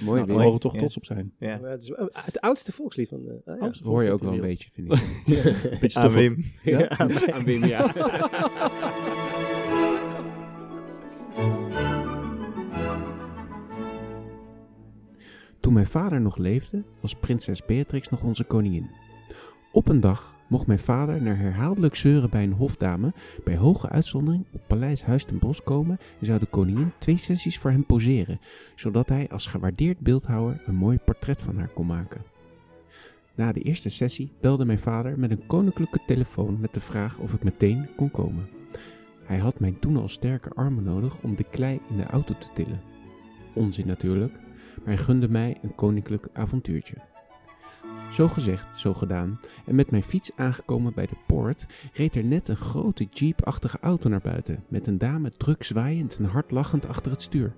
Mooi Nou, daar weer. mogen we toch Ja. trots op zijn. Ja. Maar Het is eh, het oudste volkslied van de... ah, ja. Dat hoor je ook wel een beetje, vind ik. Beetje Aan. Wim. Ja. Aan Wim, ja. Toen mijn vader nog leefde, was prinses Beatrix nog onze koningin. Op een dag mocht mijn vader naar herhaaldelijk zeuren bij een hofdame bij hoge uitzondering op Paleis Huis ten Bosch komen en zou de koningin twee sessies voor hem poseren, zodat hij als gewaardeerd beeldhouwer een mooi portret van haar kon maken. Na de eerste sessie belde mijn vader met een koninklijke telefoon met de vraag of ik meteen kon komen. Hij had mijn toen al sterke armen nodig om de klei in de auto te tillen. Onzin natuurlijk, maar hij gunde mij een koninklijk avontuurtje. Zo gezegd, zo gedaan, en met mijn fiets aangekomen bij de poort, reed er net een grote jeepachtige auto naar buiten, met een dame druk zwaaiend en hard lachend achter het stuur.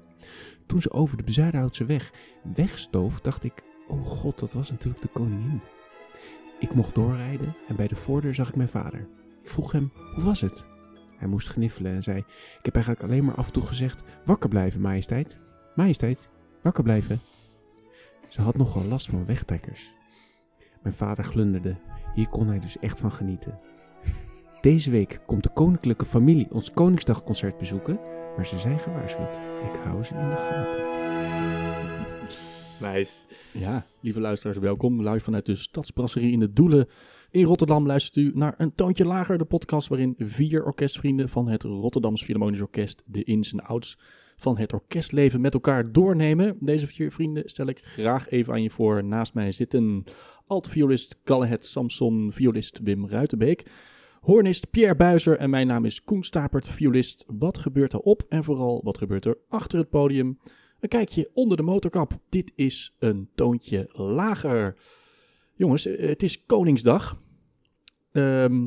Toen ze over de Bezuidenhoutse weg wegstoof, dacht ik, oh god, dat was natuurlijk de koningin. Ik mocht doorrijden en bij de voordeur zag ik mijn vader. Ik vroeg hem, hoe was het? Hij moest gniffelen en zei, ik heb eigenlijk alleen maar af en toe gezegd, wakker blijven, majesteit. Majesteit, wakker blijven. Ze had nogal last van wegtrekkers. Mijn vader glunderde. Hier kon hij dus echt van genieten. Deze week komt de koninklijke familie ons Koningsdagconcert bezoeken, maar ze zijn gewaarschuwd. Ik hou ze in de gaten. Nice. Ja, lieve luisteraars, welkom. Live vanuit de Stadsbrasserie in de Doelen in Rotterdam luistert u naar een toontje lager, de podcast waarin vier orkestvrienden van het Rotterdams Philharmonisch Orkest de ins en outs van het orkestleven met elkaar doornemen. Deze vier vrienden stel ik graag even aan je voor. Naast mij zitten alt-violist Gallehet Samson, violist Wim Ruitenbeek, hoornist Pierre Buizer en mijn naam is Koen Stapert, violist. Wat gebeurt er op en vooral wat gebeurt er achter het podium? Een kijkje onder de motorkap. Dit is een toontje lager. Jongens, eh, het is Koningsdag. Ehm,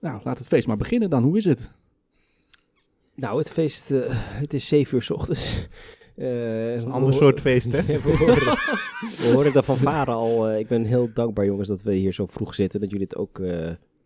nou, laat het feest maar beginnen dan. Hoe is het? Nou, het feest, eh, het is 7 uur s ochtends. Eh, Een ander soort feest, hè? Ja, we, horen, we horen dat van varen al. eh, ik ben heel dankbaar, jongens, dat we hier zo vroeg zitten. Dat jullie het ook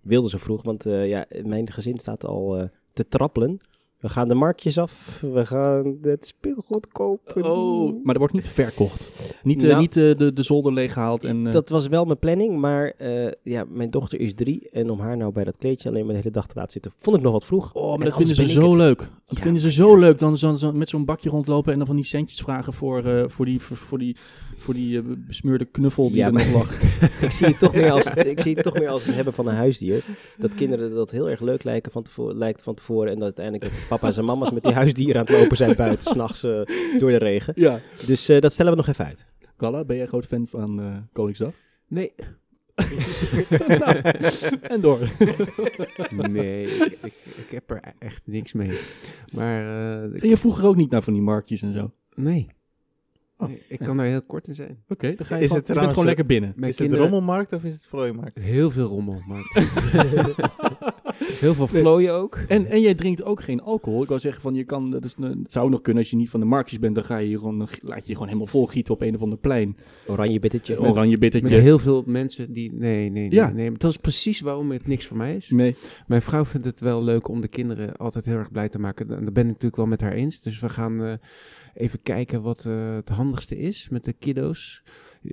wilden zo vroeg. Want ja, mijn gezin staat al te trappelen. We gaan de marktjes af. We gaan het speelgoed kopen. Oh, maar er wordt niet verkocht. Niet, eh, Nou, niet eh, de, de zolder leeggehaald. En, eh, Dat was wel mijn planning, maar eh, ja, mijn dochter is drie. En om haar nou bij dat kleedje alleen maar de hele dag te laten zitten, vond ik nog wat vroeg. Oh, maar En dat vinden ze zo het. leuk. Dat Ja, vinden ze zo leuk. Dan zo, zo met zo'n bakje rondlopen en dan van die centjes vragen voor, eh, voor die, voor, voor die, voor die eh, besmeurde knuffel die Ja, er maar- nog lag. ik, zie het toch meer als, ik zie het toch meer als het hebben van een huisdier. Dat kinderen dat heel erg leuk lijken van tevoren, lijkt van tevoren. En dat uiteindelijk dat papa's en mama's met die huisdieren aan het lopen zijn buiten, s'nachts eh door de regen. ja. Dus eh, dat stellen we nog even uit. Kalla, ben jij een groot fan van eh, Koningsdag? Nee, Nou, en door. nee, ik, ik, ik heb er echt niks mee. Maar eh, ik- Ging je vroeger ook niet naar van die marktjes en zo? Nee. Oh, ik kan daar heel kort in zijn. dan ga je, Is gewoon, het je bent gewoon lekker binnen. Mijn is het kinderen- rommelmarkt of is het vlooimarkt? Heel veel rommel maakt. heel veel vlooien ook. En, en jij drinkt ook geen alcohol. Ik wou zeggen, van je kan, dat is, een- het zou nog kunnen als je niet van de marktjes bent. Dan ga je hier gewoon, laat je je gewoon helemaal volgieten op een of ander plein. Oranje bittertje. Oranje Met bittertje. heel veel mensen die... Nee, nee, nee. Ja. nee. Maar dat is precies waarom het niks voor mij is. Nee. Mijn vrouw vindt het wel leuk om de kinderen altijd heel erg blij te maken. En daar ben ik natuurlijk wel met haar eens. Dus we gaan eh, even kijken wat eh, het handigste is met de kiddo's.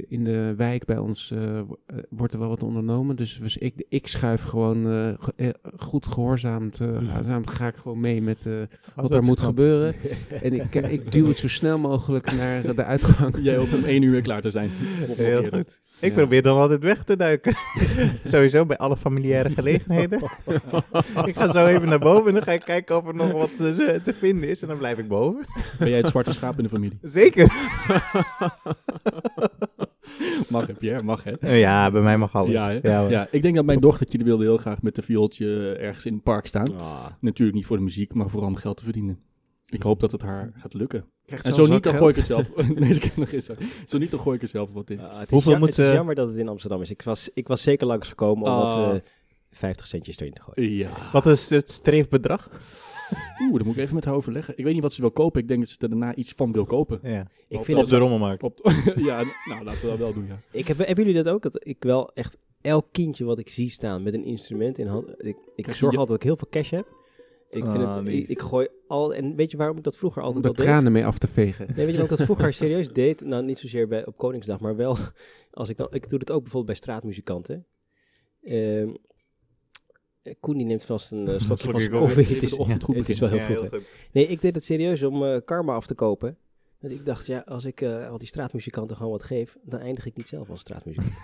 In de wijk bij ons eh, eh, wordt er wel wat ondernomen. Dus ik, ik schuif gewoon eh, goed gehoorzaamd. eh, gehoorzaamd ga ik gewoon mee met Oh, wat er moet knap. gebeuren. En ik, ik duw het zo snel mogelijk naar de uitgang. Jij hoopt om één uur weer klaar te zijn. Heel eerder. goed. Ik Ja. probeer dan altijd weg te duiken. Sowieso bij alle familiaire gelegenheden. ik ga zo even naar boven en dan ga ik kijken of er nog wat eh, te vinden is. En dan blijf ik boven. Ben jij het zwarte schaap in de familie? Zeker. Mag hè, Pierre? Mag hè? Eh, ja, bij mij mag alles. Ja? Ja, ik denk dat mijn dochtertje die wilde heel graag met de viooltje ergens in het park staan. Ah, Natuurlijk niet voor de muziek, maar vooral om geld te verdienen. Ik hoop dat het haar gaat lukken. Krijgt En zo niet, dan gooi ik er zelf... nee, kent nog eens. Zo niet, dan gooi ik er zelf wat in. ah, het is, Hoeveel ja- moet, het is jammer dat het in Amsterdam is. Ik was, ik was zeker langsgekomen om Oh. wat eh, 50 centjes erin te gooien. Ja. Wat is het streefbedrag? Oeh, dan moet ik even met haar overleggen. Ik weet niet wat ze wil kopen. Ik denk dat ze er daarna iets van wil kopen. Ja. Ik Op- vind Op de rommelmarkt. Op, ja, nou, laten we dat wel doen, ja. Ik heb, hebben jullie dat ook? Dat ik wel echt elk kindje wat ik zie staan met een instrument in hand. Ik, ik zorg je- altijd dat ik heel veel cash heb. Ik, vind Ah, het, nee. ik, ik gooi al... En weet je waarom ik dat vroeger Om altijd al deed? tranen mee af te vegen. Nee, weet je waarom ik dat vroeger serieus deed? Nou, niet zozeer bij, op Koningsdag, maar wel... Als ik, dan, ik doe het ook bijvoorbeeld bij straatmuzikanten. Ehm Koen die neemt vast een eh, slokje van koffie. Het is, de het is wel heel Ja, vroeg. heel. Nee, ik deed het serieus om eh, karma af te kopen. Want ik dacht, ja, als ik eh, al die straatmuzikanten gewoon wat geef, dan eindig ik niet zelf als straatmuzikant.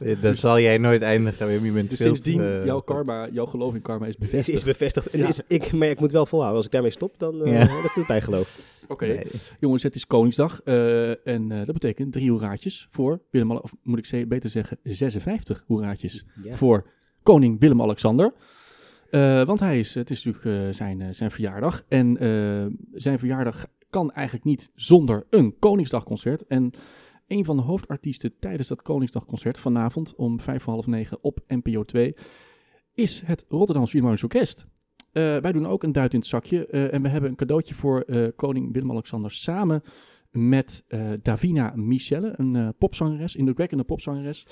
Eh, Dat zal jij nooit eindigen, Wim. Je bent Dus veel sindsdien, eh, jouw karma, jouw geloof in karma is Is, bevestigd. is bevestigd. En Ja. is, ik, maar ja, ik moet wel volhouden. Als ik daarmee stop, dan eh Ja. dat is niet mijn geloof. Oké, nee. jongens, het is Koningsdag. eh, en eh, dat betekent drie hoeraatjes voor Willem, of moet ik ze- beter zeggen 56 hoeraatjes Ja. voor koning Willem-Alexander. Eh, want hij is, het is natuurlijk eh, zijn, eh, zijn verjaardag. En zijn verjaardag kan eigenlijk niet zonder een Koningsdagconcert. En een van de hoofdartiesten tijdens dat Koningsdagconcert vanavond om vijf voor half negen op NPO 2 is het Rotterdam Philharmonisch Orkest. Wij doen ook een duit in het zakje. en we hebben een cadeautje voor koning Willem-Alexander samen met Davina Michelle, een popzangeres, indrukwekkende popzangeres.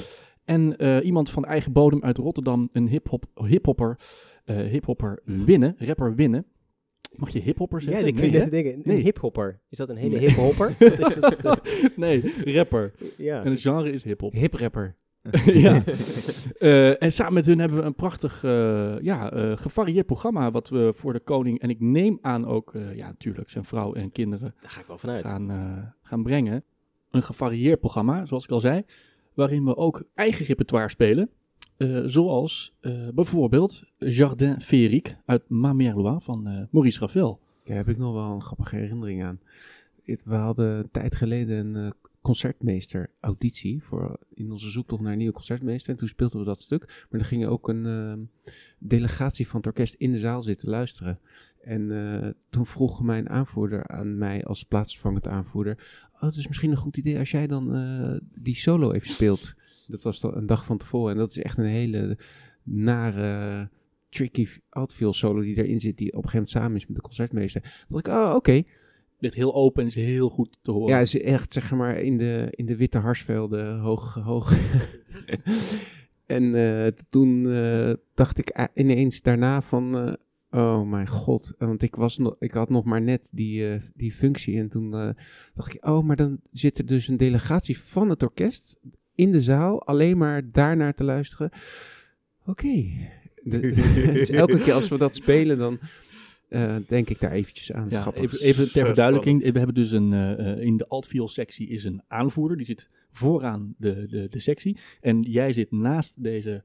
En iemand van eigen bodem uit Rotterdam, een hip-hop, hip-hopper, hip-hopper winnen, rapper winnen. Mag je hip-hopper Ja, zeggen? ik nee, vind net hè? te denken. Een Nee. hiphopper. Is dat een hele Nee. hippe hopper? Dat is, dat is- dat- nee, rapper. ja. En het genre is hip-hop. Hiprapper. ja. Eh, en samen met hun hebben we een prachtig, eh, ja, eh, gevarieerd programma wat we voor de koning en ik neem aan ook, eh, ja, natuurlijk zijn vrouw en kinderen Daar ga ik wel vanuit. gaan, eh, gaan brengen. Een gevarieerd programma, zoals ik al zei, waarin we ook eigen repertoire spelen. Eh, zoals eh, bijvoorbeeld Jardin Férique uit Ma Merlois van eh, Maurice Ravel. Daar heb ik nog wel een grappige herinnering aan. We hadden een tijd geleden een concertmeester auditie voor in onze zoektocht naar een nieuwe concertmeester. En toen speelden we dat stuk. Maar er ging ook een eh, delegatie van het orkest in de zaal zitten luisteren. En toen vroeg mijn aanvoerder aan mij als plaatsvervangend aanvoerder... Oh, het is misschien een goed idee als jij dan die solo even speelt. Dat was dan een dag van tevoren. En dat is echt een hele nare, tricky outfield solo die erin zit... die op een gegeven moment samen is met de concertmeester. Toen dacht ik, oh, oké. Ligt heel open en is heel goed te horen. Ja, is echt zeg maar in de, in de witte harsvelden hoog. hoog. en eh, toen eh, dacht ik ineens daarna van, eh, oh mijn god, want ik, was nog, ik had nog maar net die, die functie. En toen dacht ik, oh, maar dan zit er dus een delegatie van het orkest in de zaal, alleen maar daarnaar te luisteren. Oké. Dus elke keer als we dat spelen, dan eh, denk ik daar eventjes aan. Ja, even, even ter verduidelijking. We hebben dus een, eh, eh, in de altfield sectie is een aanvoerder. Die zit vooraan de, de, de sectie. En jij zit naast deze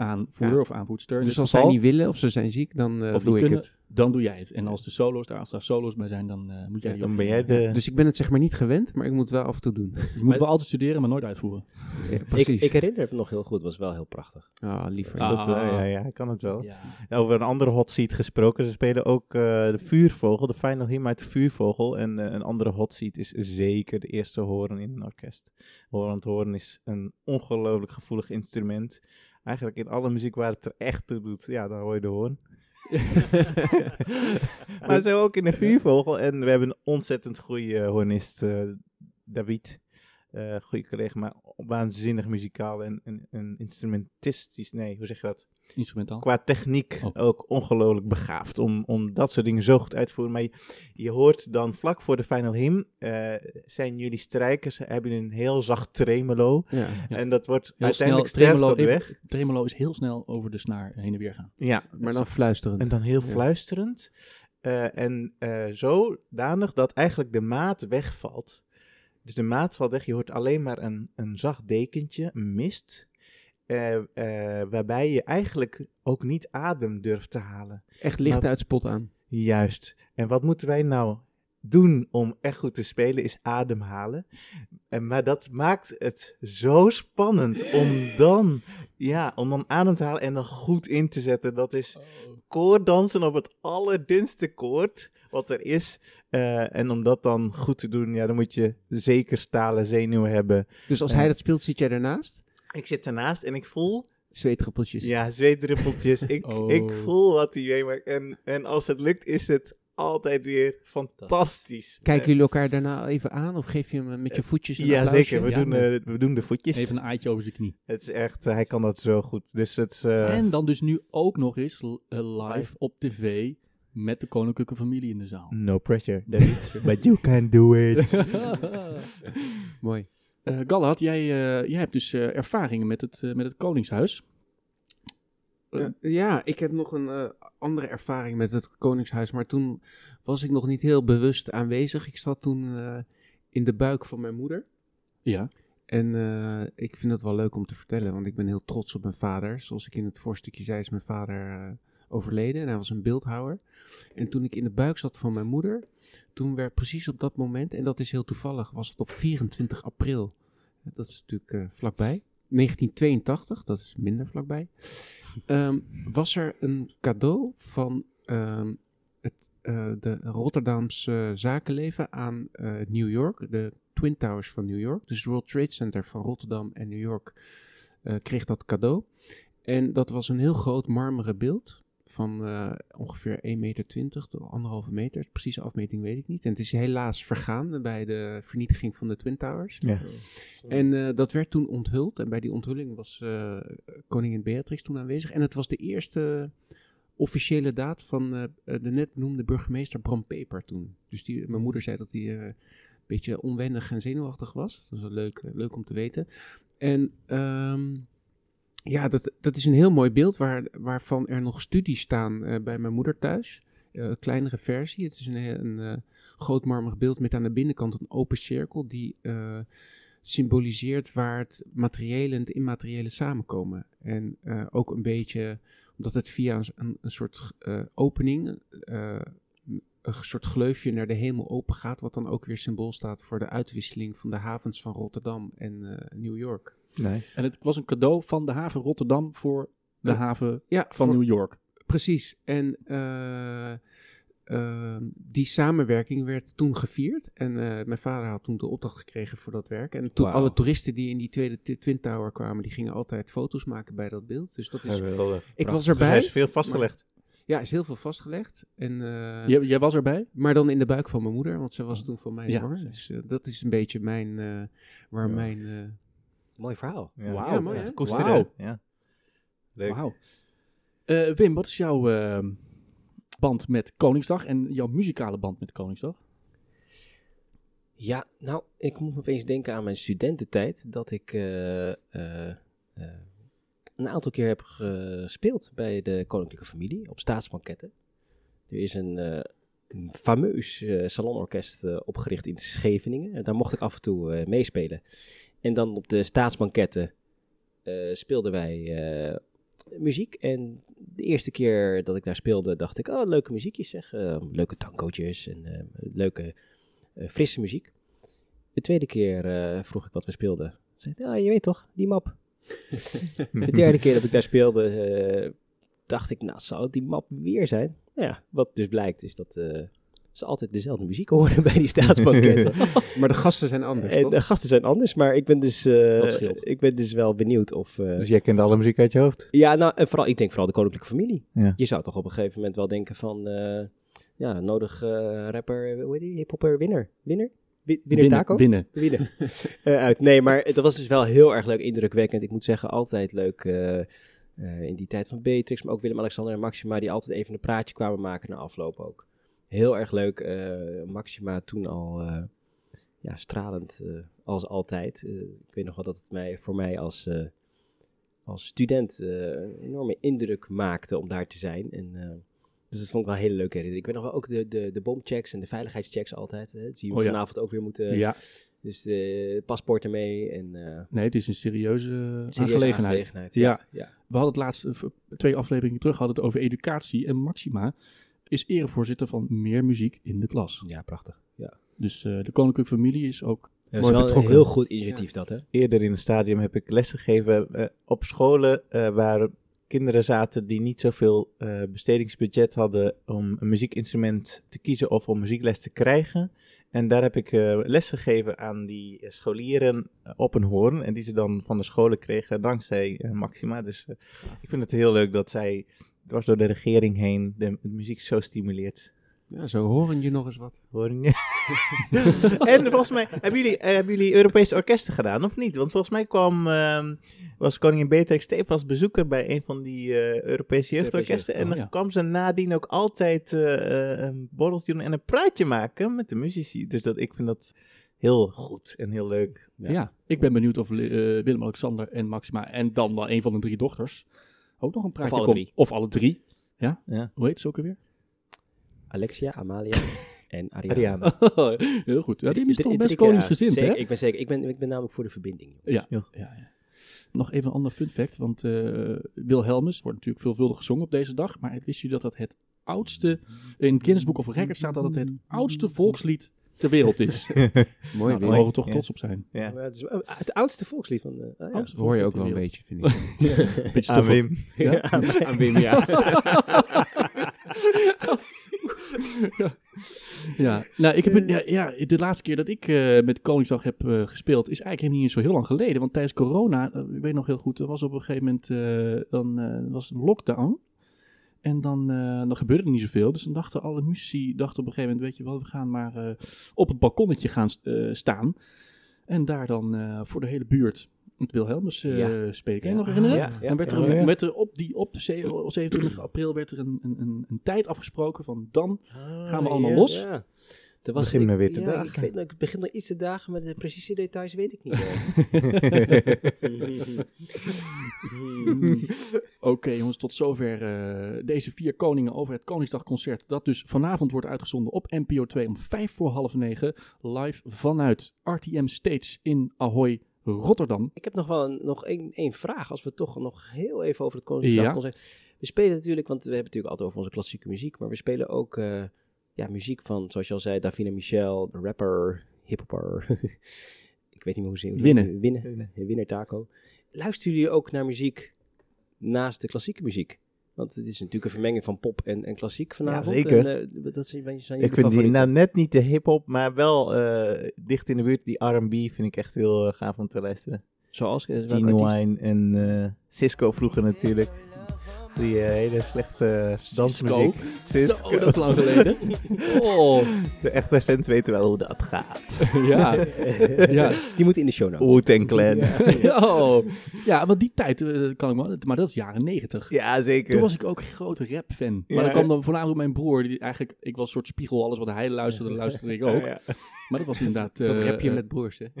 aanvoerder Ja. of aanvoerster. Dus dit als zij niet willen of ze zijn ziek, dan eh, Of doe ik kunnen, het. dan doe jij het. En als de solo's daar, als daar solo's bij zijn, dan eh, moet jij die Dan ben jij doen. de... Dus ik ben het zeg maar niet gewend, maar ik moet het wel af en toe doen. Je moet wel altijd studeren, maar nooit uitvoeren. Ja, Ik, precies. ik herinner het nog heel goed. Het was wel heel prachtig. Ah, liever. Ah. dat, eh, ja, ja, ik kan het wel. Ja. Over een andere hot seat gesproken. Ze spelen ook eh, de Vuurvogel, de final hymn uit de Vuurvogel. En een andere hot seat is zeker de eerste horen in een orkest. Want horen is een ongelooflijk gevoelig instrument. Eigenlijk in alle muziek waar het er echt toe doet, ja, dan hoor je de hoorn. maar zo ook in de Vuurvogel. En we hebben een ontzettend goede hornist, eh, David. Eh goede collega, maar waanzinnig muzikaal en, en, en instrumentistisch. Nee, hoe zeg je dat? Instrumentaal. qua techniek Oh. ook ongelooflijk begaafd om, om dat soort dingen zo goed uit te voeren. Maar je, je hoort dan vlak voor de final hymn, eh, zijn jullie strijkers, hebben een heel zacht tremolo. Ja. Ja. En dat wordt Heel uiteindelijk snel, tremolo, dat even- weg. tremolo is heel snel over de snaar heen en weer gaan. Ja, Maar dan fluisterend. en dan heel Ja. fluisterend. Eh, en eh, zodanig dat eigenlijk de maat wegvalt. Dus de maat valt weg, je hoort alleen maar een, een zacht dekentje, een mist. Eh, eh, waarbij je eigenlijk ook niet adem durft te halen. Echt licht Maar- uitspot aan. Juist. En wat moeten wij nou doen om echt goed te spelen, is ademhalen. En, maar dat maakt het zo spannend om dan, ja, om dan adem te halen en dan goed in te zetten. Dat is koorddansen op het allerdunste koord wat er is. Eh, en om dat dan goed te doen, ja, dan moet je zeker stalen zenuwen hebben. Dus als hij dat speelt, zit jij daarnaast? Ik zit ernaast en ik voel Zweetdruppeltjes. Ja, zweetdruppeltjes. Ik, Oh. ik voel wat hij meemaakt. En, en als het lukt, is het altijd weer fantastisch. Kijken Eh, jullie elkaar daarna even aan of geef je hem met je voetjes een Ja, applausje? zeker. We, Ja, doen, nee. eh, we doen de voetjes. Even een aaitje over zijn knie. Het is echt, eh, hij kan dat zo goed. Dus het is, eh, En dan dus nu ook nog eens eh, live op tv met de koninklijke familie in de zaal. no pressure, David. But you can do it. Mooi. Galad, jij, eh, jij hebt dus eh, ervaringen met het, met het Koningshuis. Ja, ik heb nog een andere ervaring met het Koningshuis, maar toen was ik nog niet heel bewust aanwezig. Ik zat toen in de buik van mijn moeder. Ja. En ik vind het wel leuk om te vertellen, want ik ben heel trots op mijn vader. Zoals ik in het voorstukje zei, is mijn vader overleden en hij was een beeldhouwer. En toen ik in de buik zat van mijn moeder, toen werd precies op dat moment, en dat is heel toevallig, was het op 24 april. Dat is natuurlijk eh, vlakbij. 1982, dat is minder vlakbij. Ehm, was er een cadeau van ehm, het, eh, de Rotterdamse zakenleven aan eh, New York, de Twin Towers van New York. Dus het World Trade Center van Rotterdam en New York kreeg dat cadeau. En dat was een heel groot marmeren beeld van eh, ongeveer 1,20 meter tot anderhalve meter. Precieze afmeting weet ik niet. En het is helaas vergaan bij de vernietiging van de Twin Towers. ja. En eh, dat werd toen onthuld. En bij die onthulling was eh, koningin Beatrix toen aanwezig. En het was de eerste officiële daad van de net benoemde burgemeester Bram Peper toen. Dus die, mijn moeder zei dat hij eh, een beetje onwennig en zenuwachtig was. Dat is wel leuk, leuk om te weten. En ehm, ja, dat, dat is een heel mooi beeld waar, waarvan er nog studies staan eh, bij mijn moeder thuis. Een kleinere versie. Het is een, een eh, groot marmeren beeld met aan de binnenkant een open cirkel die symboliseert waar het materiële en het immateriële samenkomen. En ook een beetje, omdat het via een, een, soort opening, een soort gleufje naar de hemel open gaat, wat dan ook weer symbool staat voor de uitwisseling van de havens van Rotterdam en New York. Nice. En het was een cadeau van de haven Rotterdam voor de haven Ja, van voor- New York. Precies. En eh, ehm, die samenwerking werd toen gevierd. En eh, mijn vader had toen de opdracht gekregen voor dat werk. En toen alle toeristen die in die tweede Twin Tower kwamen, die gingen altijd foto's maken bij dat beeld. Dus dat is, Geweldig. ik was erbij, Dus hij is veel vastgelegd. ja, is heel veel vastgelegd. En, eh, Jij, jij was erbij? Maar dan in de buik van mijn moeder, want ze was toen van mij Ja. zwanger. Dus dat is een beetje mijn, eh, waar Ja. mijn... Mooi verhaal. Ja. Wauw. Ja, mooi, hè? het koesteren. Wauw. Ja. Leuk. Wauw. Eh, Wim, wat is jouw eh, band met Koningsdag en jouw muzikale band met Koningsdag? Ja, nou, ik moet opeens denken aan mijn studententijd. Dat ik eh, eh, eh, een aantal keer heb gespeeld bij de koninklijke familie op staatsbanketten. Er is een, eh, een fameus eh, salonorkest eh, opgericht in Scheveningen. En daar mocht ik af en toe eh, meespelen. En dan op de staatsbanketten eh, speelden wij eh, muziek. En de eerste keer dat ik daar speelde, dacht ik, oh, leuke muziekjes zeg. Eh, leuke tangootjes en eh, leuke eh, frisse muziek. De tweede keer vroeg ik wat we speelden. Zei, ja, je weet toch, die map. De derde keer dat ik daar speelde, dacht ik, nou, zou het die map weer zijn? Nou ja, wat dus blijkt is dat ze altijd dezelfde muziek horen bij die staatsbanketten. maar de gasten zijn anders, en toch? de gasten zijn anders, maar ik ben dus, eh, ik ben dus wel benieuwd of... eh, Dus jij kent alle muziek uit je hoofd? ja, nou, en vooral, ik denk vooral de koninklijke familie. Ja. Je zou toch op een gegeven moment wel denken van, eh, ja, nodig eh, rapper, hoe heet die, hiphopper, winner? Winner? Wi- Winner Taco? Winnen eh, uit. Nee, maar dat was dus wel heel erg leuk, indrukwekkend. Ik moet zeggen, altijd leuk eh, eh, in die tijd van Beatrix, maar ook Willem-Alexander en Maxima, die altijd even een praatje kwamen maken na afloop ook. Heel erg leuk. eh, Maxima toen al eh, ja, stralend eh, als altijd. Ik weet nog wel dat het mij, voor mij als, als student een enorme indruk maakte om daar te zijn. En, dus dat vond ik wel een hele leuke herinnering. Ik weet nog wel ook de, de, de bomchecks en de veiligheidschecks altijd. Hè. Zie je Oh ja. vanavond ook weer moeten... ja, Dus de paspoorten mee en nee, het is een serieuze, serieuze aangelegenheid. aangelegenheid. Ja. Ja. We hadden het laatst, eh, twee afleveringen terug, hadden het over educatie. En Maxima is erevoorzitter van Meer Muziek in de Klas. ja prachtig. Ja. Dus eh, de koninklijke familie is ook... Dat is wel betrokken. een heel goed initiatief dat, hè? Eerder in het stadium heb ik lesgegeven eh, op scholen eh, waar kinderen zaten die niet zoveel eh, bestedingsbudget hadden om een muziekinstrument te kiezen of om muziekles te krijgen. En daar heb ik eh lesgegeven aan die scholieren op een hoorn. En die ze dan van de scholen kregen dankzij eh, Maxima. Dus eh, ik vind het heel leuk dat zij dwars door de regering heen de, de muziek zo stimuleert. Ja, zo horen je nog eens wat. Hoor je? en volgens mij, hebben jullie, eh, hebben jullie Europese orkesten gedaan of niet? Want volgens mij kwam, ehm, was koningin Beatrix tevens bezoeker bij een van die eh, Europese jeugdorkesten. En oh, dan ja. kwam ze nadien ook altijd eh, een borreltje doen en een praatje maken met de muzici. Dus dat, ik vind dat heel goed en heel leuk. Ja, ik ben benieuwd of Willem-Alexander en Maxima en dan wel een van de drie dochters ook nog een praatje alle komt. drie. Of alle drie. Ja? Ja. Hoe heet ze ook alweer? Alexia, Amalia en Ariana. Heel goed. Ja, die is toch best koningsgezind, hè? Zeker, ik ben zeker. Ik ben, ik ben namelijk voor de verbinding. Ja. Ja. ja, ja. Nog even een ander fun fact, want eh Wilhelmus wordt natuurlijk veelvuldig gezongen op deze dag, maar wist u dat dat het oudste, in het Guinness Book of Records staat dat het het oudste volkslied ter wereld is. Mooi Nou, daar mogen we toch Ja. trots op zijn. Ja. Maar het is eh, het oudste volkslied van de... ah, ja. Dat hoor je ook wel een beetje, vind ik. Beetje Aan. Wim. Ja? Aan Wim, ja. Ja, nou, ik heb een, ja, ja, de laatste keer dat ik eh, met Koningsdag heb eh, gespeeld is eigenlijk helemaal niet zo heel lang geleden. Want tijdens corona, eh, ik weet nog heel goed, er was op een gegeven moment eh, dan, eh, was een lockdown. En dan, eh, dan gebeurde er niet zoveel. Dus dan dachten alle muzici, dachten op een gegeven moment, weet je wel, we gaan maar eh, op het balkonnetje gaan eh, staan. En daar dan eh, voor de hele buurt het Wilhelmus eh Ja. spelen. Kan je Ja. nog herinneren? Ja, ja. en werd er, Ja, een- ja. werd er op, die, op de ze- 27 april werd er een, een, een, een tijd afgesproken van dan Gaan we allemaal ja. los? Ja. Er was, Begin ik- maar weer te ja, dagen. Ik weet, nog- ik begin nog iets te dagen, maar de precieze details weet ik niet meer. Oké jongens, tot zover eh, deze vier koningen over het Koningsdagconcert. Dat dus vanavond wordt uitgezonden op NPO 2 om vijf voor half negen. Live vanuit RTM Stage in Ahoy, Rotterdam. Ik heb nog wel een, nog één, één vraag, als we toch nog heel even over het Koningsdagconcert... We spelen natuurlijk, want we hebben het natuurlijk altijd over onze klassieke muziek, maar we spelen ook eh, ja, muziek van, zoals je al zei, Davina Michel, rapper, hiphopper. ik weet niet meer hoe ze Winnen. Winnen. Winnen. Winner Taco. Luisteren jullie ook naar muziek naast de klassieke muziek? Want het is natuurlijk een vermenging van pop en, en klassiek vanavond. zeker. En, eh, dat zijn, zijn jullie Ik vind die nou net niet de hip-hop, maar wel eh, dicht in de buurt. Die RB vind ik echt heel eh, gaaf om te luisteren. Zoals? Gene? Wine en eh, Cisco vroeger natuurlijk. Die eh, hele slechte eh, dansmuziek. Zo, dat is lang geleden. Oh, De echte fans weten wel hoe dat gaat. ja. ja. Die moet in de show notes. Wu-Tang Clan. Ja, Ja, oh. ja, maar die tijd eh, kan ik me, maar dat is jaren negentig. zeker. Toen was ik ook een grote rap-fan. Maar Ja. dan kwam dan voornamelijk mijn broer, die eigenlijk, ik was een soort spiegel, alles wat hij luisterde, luisterde ik ook. Maar dat was inderdaad... Dat heb je eh, met broers, hè?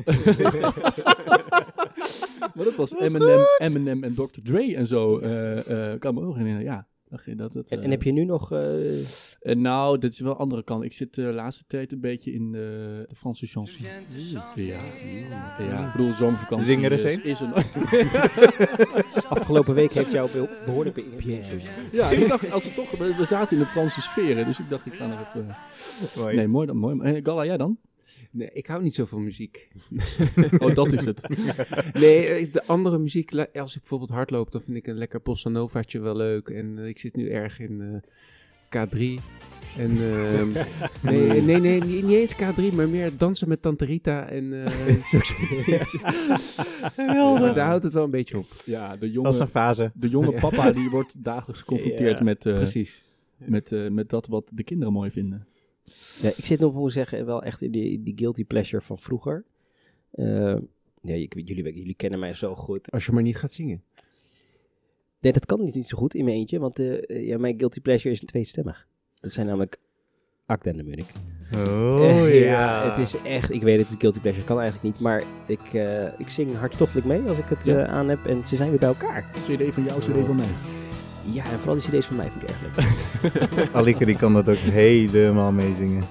Maar dat was Eminem, Eminem en Dr. Dre en zo. eh eh kan me ook herinneren, ja. Dat, dat, dat, En, en heb je nu nog... nou, dit is wel een andere kant. Ik zit de laatste tijd een beetje in de, de Franse chanson. Ja, ja. Ik bedoel, zomervakantie Zing er eens is, een. is een... afgelopen week heeft jou be- behoorlijk beïnvloed. ja, ik dacht, als we toch... We, we zaten in de Franse sferen, dus ik dacht, ik ga nog even... Mooi. Nee, mooi dan, mooi. En Gala, jij dan? Nee, ik hou niet zo van muziek. Oh, dat is het. Nee, eh, de andere muziek, als ik bijvoorbeeld hardloop, dan vind ik een lekker bossa novaatje wel leuk. En eh, ik zit nu erg in eh, K3. En ehm, nee, nee, nee, niet, niet eens K3, maar meer dansen met Tante Rita en eh zulke Geweldig. Daar houdt het wel een beetje op. Ja, de Dat is jonge, een fase. de jonge papa die wordt dagelijks geconfronteerd Ja, met, eh, Precies. met, eh, met dat wat de kinderen mooi vinden. Ja, ik zit nog, moet zeggen, wel echt in die, die guilty pleasure van vroeger. Eh, ja, ik, weet- jullie, jullie kennen mij zo goed. Als je maar niet gaat zingen. Nee, dat kan niet, niet zo goed in mijn eentje, want eh, ja, mijn guilty pleasure is tweestemmig. Dat zijn namelijk Akda en de Munnik. Oh Eh, ja. Het is echt, ik weet het, guilty pleasure, kan eigenlijk niet, maar ik, eh, ik zing hartstochtelijk mee als ik het Ja. eh, aan heb en ze zijn weer bij elkaar. CD van jou, CD van mij. Ja, en vooral die cd's van mij vind ik erg leuk. Alike die kan dat ook helemaal meezingen.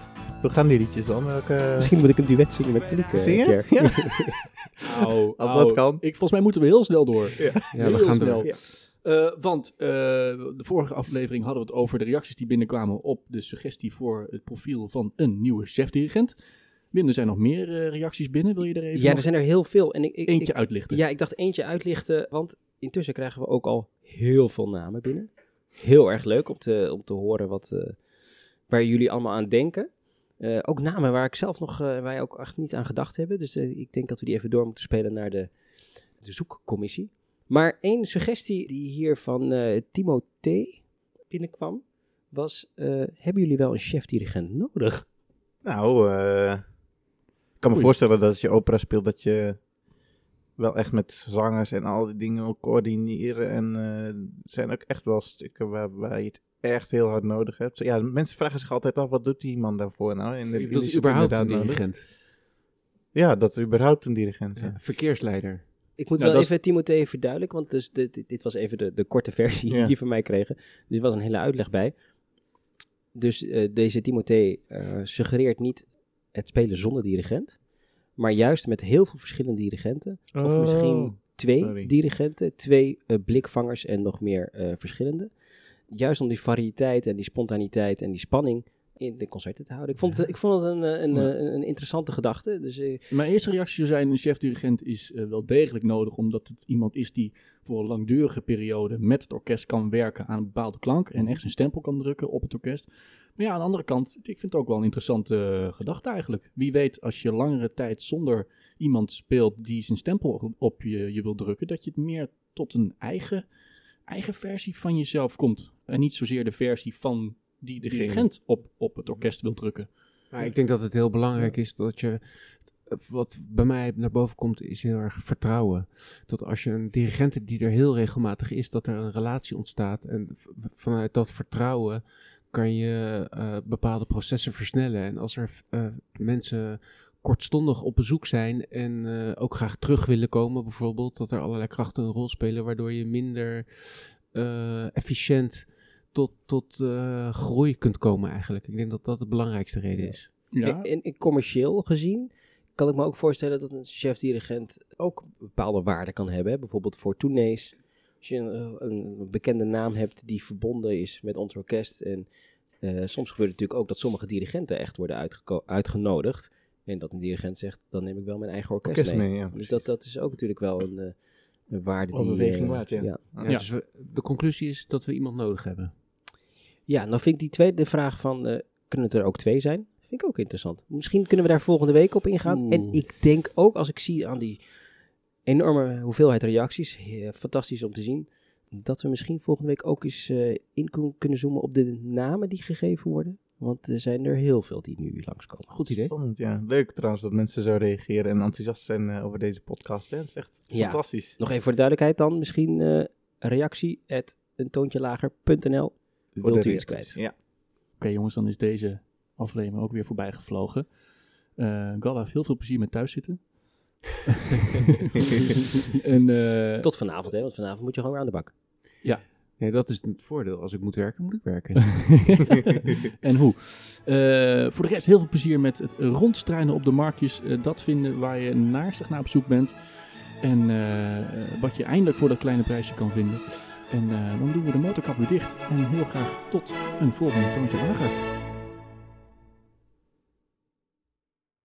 Hoe gaan die liedjes dan? Welke... Misschien moet ik een duet zingen met eh, Zingen? een keer. Ja. Au, Als au. dat kan. Ik, volgens mij moeten we heel snel door. Ja, Heel we gaan snel. door. Eh, want eh, de vorige aflevering hadden we het over de reacties die binnenkwamen op de suggestie voor het profiel van een nieuwe chefdirigent. Wim, er zijn nog meer eh, reacties binnen. Wil je er even Ja, nog er zijn er heel veel. En ik, ik, eentje ik- uitlichten? Ja, ik dacht eentje uitlichten, want intussen krijgen we ook al heel veel namen binnen. Heel erg leuk om te, om te horen wat, eh, waar jullie allemaal aan denken. Eh, ook namen waar ik zelf nog, eh, wij ook echt niet aan gedacht hebben. Dus ik denk dat we die even door moeten spelen naar de, de zoekcommissie. Maar één suggestie die hier van eh Timo T. binnenkwam, was, eh, hebben jullie wel een chef-dirigent nodig? Nou, eh, ik kan me Oei. voorstellen dat als je opera speelt, dat je wel echt met zangers en al die dingen wil coördineren. En eh, er zijn ook echt wel stukken waar, waar je het echt heel hard nodig hebt. Ja, mensen vragen zich altijd af, wat doet die man daarvoor nou? En Dat jullie is überhaupt een nodig. dirigent. Ja, dat is überhaupt een dirigent. Ja, Ja. verkeersleider. Ik moet wel dat is- even Timothée verduidelijken, want dus dit, dit, dit was even de, de korte versie die jullie van mij kregen. Dus er was een hele uitleg bij. Dus eh, deze Timothée eh, suggereert niet het spelen zonder dirigent, maar juist met heel veel verschillende dirigenten. Of Oh, misschien twee sorry. dirigenten, twee eh, blikvangers en nog meer eh, verschillende. Juist om die variëteit en die spontaniteit en die spanning in de concerten te houden. Ik vond het, ik vond het een, eh, een, Ja. een, een interessante gedachte. Dus eh, Mijn eerste reactie zou zijn, een chef-dirigent is eh, wel degelijk nodig, omdat het iemand is die voor een langdurige periode met het orkest kan werken aan een bepaalde klank en echt zijn stempel kan drukken op het orkest. Maar ja, aan de andere kant, ik vind het ook wel een interessante eh, gedachte eigenlijk. Wie weet, als je langere tijd zonder iemand speelt die zijn stempel op je, je wil drukken, dat je het meer tot een eigen, eigen versie van jezelf komt. En niet zozeer de versie van die de dirigent op, op het orkest wil drukken. Maar ik denk dat het heel belangrijk is dat je. Wat bij mij naar boven komt, is heel erg vertrouwen. Dat als je een dirigent hebt die er heel regelmatig is, dat er een relatie ontstaat. En vanuit dat vertrouwen kan je eh, bepaalde processen versnellen. En als er eh, mensen kortstondig op bezoek zijn en eh, ook graag terug willen komen, bijvoorbeeld, dat er allerlei krachten een rol spelen, waardoor je minder eh, efficiënt tot, tot eh, groei kunt komen eigenlijk. Ik denk dat dat de belangrijkste reden is. Ja, En, en commercieel gezien kan ik me ook voorstellen dat een chef-dirigent ook bepaalde waarde kan hebben. hè. Bijvoorbeeld voor tournees. Als je een, een bekende naam hebt die verbonden is met ons orkest. En eh, soms gebeurt het natuurlijk ook dat sommige dirigenten echt worden uitgenodigd. En dat een dirigent zegt, dan neem ik wel mijn eigen orkest, Orkest mee. mee, ja, dus dat, dat is ook natuurlijk wel een, eh, een waarde die... Overweging eh, waard, ja. ja. Ja, Ja. Dus we- de conclusie is dat we iemand nodig hebben. Ja, nou vind ik die tweede vraag van, eh, kunnen het er ook twee zijn? Vind ik ook interessant. Misschien kunnen we daar volgende week op ingaan. En ik denk ook, als ik zie aan die enorme hoeveelheid reacties, fantastisch om te zien, dat we misschien volgende week ook eens eh, in kun- kunnen zoomen op de namen die gegeven worden. Want er zijn er heel veel die nu langskomen. Goed idee. Spannend, ja. Leuk trouwens dat mensen zo reageren en enthousiast zijn eh, over deze podcast. Hè. Dat is echt Ja. fantastisch. Nog even voor de duidelijkheid dan, misschien eh, reactie at een toontje lager.nl. Voor Wilt u iets kwijt? Ja. Oké jongens, dan is deze aflevering ook weer voorbij gevlogen. Eh Galla, heel veel plezier met thuiszitten. en, eh, Tot vanavond, hè, want vanavond moet je gewoon weer aan de bak. Nee, dat is het voordeel. Als ik moet werken, moet ik werken. en hoe? Eh, voor de rest heel veel plezier met het rondstruinen op de marktjes. Dat vinden waar je naarstig naar op zoek bent. En eh, wat je eindelijk voor dat kleine prijsje kan vinden. En eh, dan doen we de motorkap weer dicht. En heel graag tot een volgende toontje lager.